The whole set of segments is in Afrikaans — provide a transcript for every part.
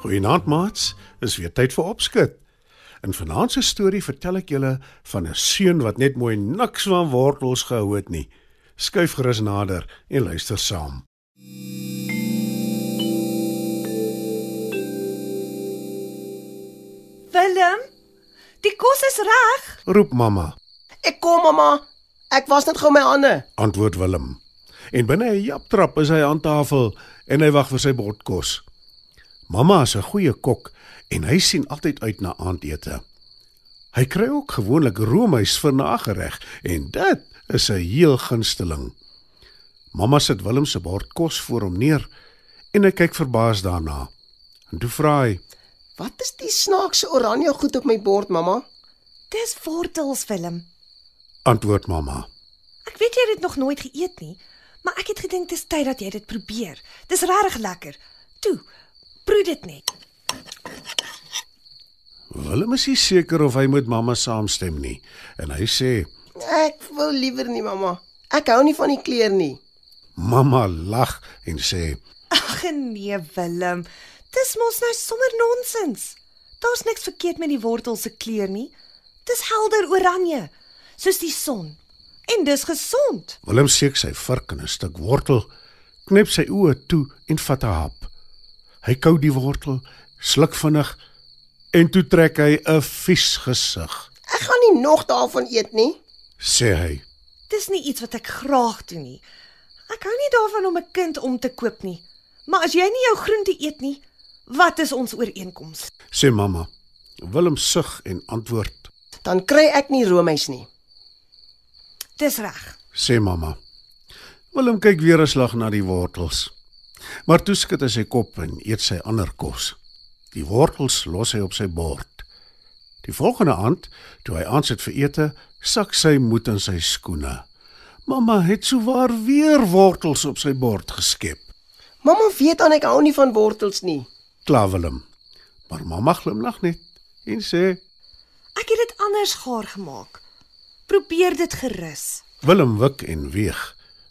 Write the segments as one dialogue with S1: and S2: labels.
S1: Goeienaand maats, is weer tyd vir opskud. In vanaand se storie vertel ek julle van 'n seun wat net mooi niks van wortels gehou het nie. Skuif gerus nader en luister saam.
S2: Willem, die kos is reg.
S1: Roep mamma,
S3: Ek kom mamma. Ek was net gou my hande.
S1: antwoord Willem. En binne 'n japtrap is hy aan tafel en hy wag vir sy bord kos. Mamma is 'n goeie kok en hy sien altyd uit na aandete. Hy kry ook gewoonlik roomys vir nagereg en dit is 'n heel gunsteling. Mamma sit Willem se bord kos voor hom neer en hy kyk verbaas daarna. En toe vra hy:
S3: Wat is die snaakse oranje goed op my bord, mamma?
S2: Dis wortels, Willem.
S1: "Antwoord mamma.
S2: Ek weet jy het dit nog nooit geëet nie, maar ek het gedink dis tyd dat jy dit probeer. Dis regtig lekker. Toe, proe dit net.
S1: Willem is nie seker of hy met mamma saamstem nie en hy sê:
S3: Ek wil liewer nie, mamma. Ek hou nie van die kleur nie.
S1: Mamma lag en sê:
S2: Ag nee, Willem. Dis mos nou sommer nonsens. Daar's niks verkeerd met die wortels se kleur nie. Dis helder oranje, soos die son. En dis gesond.
S1: Willem seek sy vurk in 'n stuk wortel, knip sy oë toe en vat 'n hap. Hy kou die wortel, sluk vinnig en toe trek hy 'n vies gesig,
S3: Ek gaan nie nog daarvan eet nie.
S1: sê hy.
S2: Dis nie iets wat ek graag doen nie. Ek hou nie daarvan om 'n kind om te koop nie. Maar as jy nie jou groente eet nie, wat is ons ooreenkoms?
S1: Sê mamma. Willem sug en antwoord,
S3: Dan kry ek nie roomys nie.
S2: Dis reg.
S1: sê mamma. Willem kyk weer 'n slag na die wortels. Maar toe skud hy sy kop en eet sy ander kos. Die wortels los hy op sy bord. Die volgende aand, toe hy aansit vir ete, sak sy moed in sy skoene. Mamma het souwaar weer wortels op sy bord geskep.
S3: Mamma weet aan ek hou nie van wortels nie.
S1: Kla Willem. Maar mamma glimlag net en sê:
S2: Ek het dit anders gaar gemaak. Probeer dit gerus.
S1: Willem wik en weeg.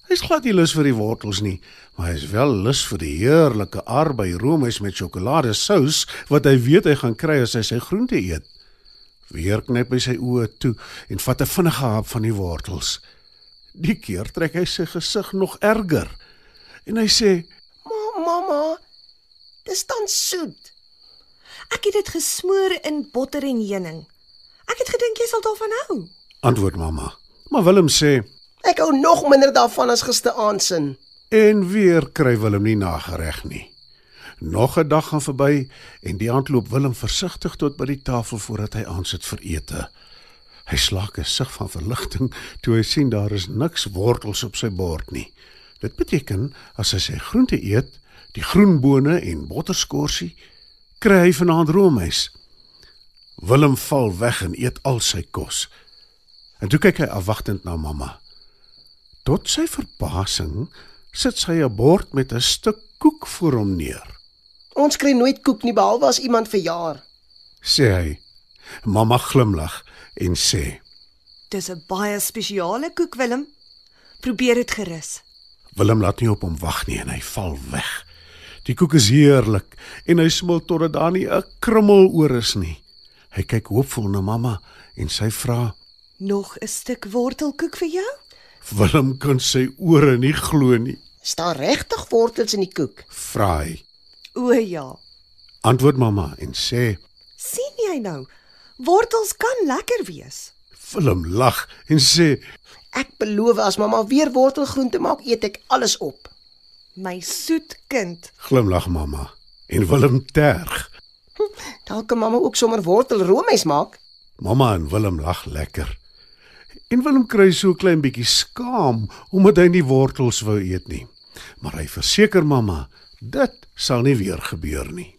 S1: Hy's glad nie lus vir die wortels nie, maar hy is wel lus vir die heerlike arbei roomys met sjokoladesous wat hy weet hy gaan kry as hy sy groente eet. Weer knyp hy sy oë toe en vat 'n vinnige hap van die wortels. Die keer trek hy sy gesig nog erger en hy sê:
S3: Ma, mamma, dis dan soet.
S2: Ek het dit gesmoor in botter en heuning. Ek het gedink jy sal daarvan hou.
S1: "Antwoord mamma." Maar Willem sê:
S3: Ek hou nog minder daarvan as gisteraand se.
S1: En weer kry Willem nie nagereg nie. Nog 'n dag gaan verby en die aand loop Willem versigtig tot by die tafel voordat hy aansit vir ete. Hy slaak 'n sug van verligting toe hy sien daar is niks wortels op sy bord nie. Dit beteken as hy sy groente eet, die groenbone en botterskorsie, kry hy vanaand roomys. Willem val weg en eet al sy kos. En toe kyk hy afwagtend na mamma. Tot sy verbasing sit sy 'n bord met 'n stuk koek voor hom neer.
S3: Ons kry nooit koek nie behalwe as iemand verjaar.
S1: Sê hy. Mamma glimlag en sê:
S2: Dis 'n baie spesiale koek, Willem. Probeer dit gerus.
S1: Willem laat nie op hom wag nie en hy val weg. Die koek is heerlik en hy smil totdat daar nie 'n krummel oor is nie. Hy kyk hoopvol na mamma en sy vra:
S2: Nog 'n stuk wortelkoek vir jou?
S1: "Willem kan sy ore nie glo nie."
S3: Is daar regtig wortels in die koek?
S1: Vra hy.
S2: O ja.
S1: Antwoord mamma en sê:
S2: sien jy nou? Wortels kan lekker wees.
S1: Willem lag en sê:
S3: Ek beloof as mamma weer wortelgroente maak, eet ek alles op.
S2: My soet kind.
S1: Glimlag mamma en Willem terg.
S3: Dalk kan mamma ook sommer wortelroomies maak.
S2: Mamma en Willem lag lekker. En Willem kry so klein bietjie skaam omdat hy nie wortels wou eet nie. Maar hy verseker mamma, dit sal nie weer gebeur nie.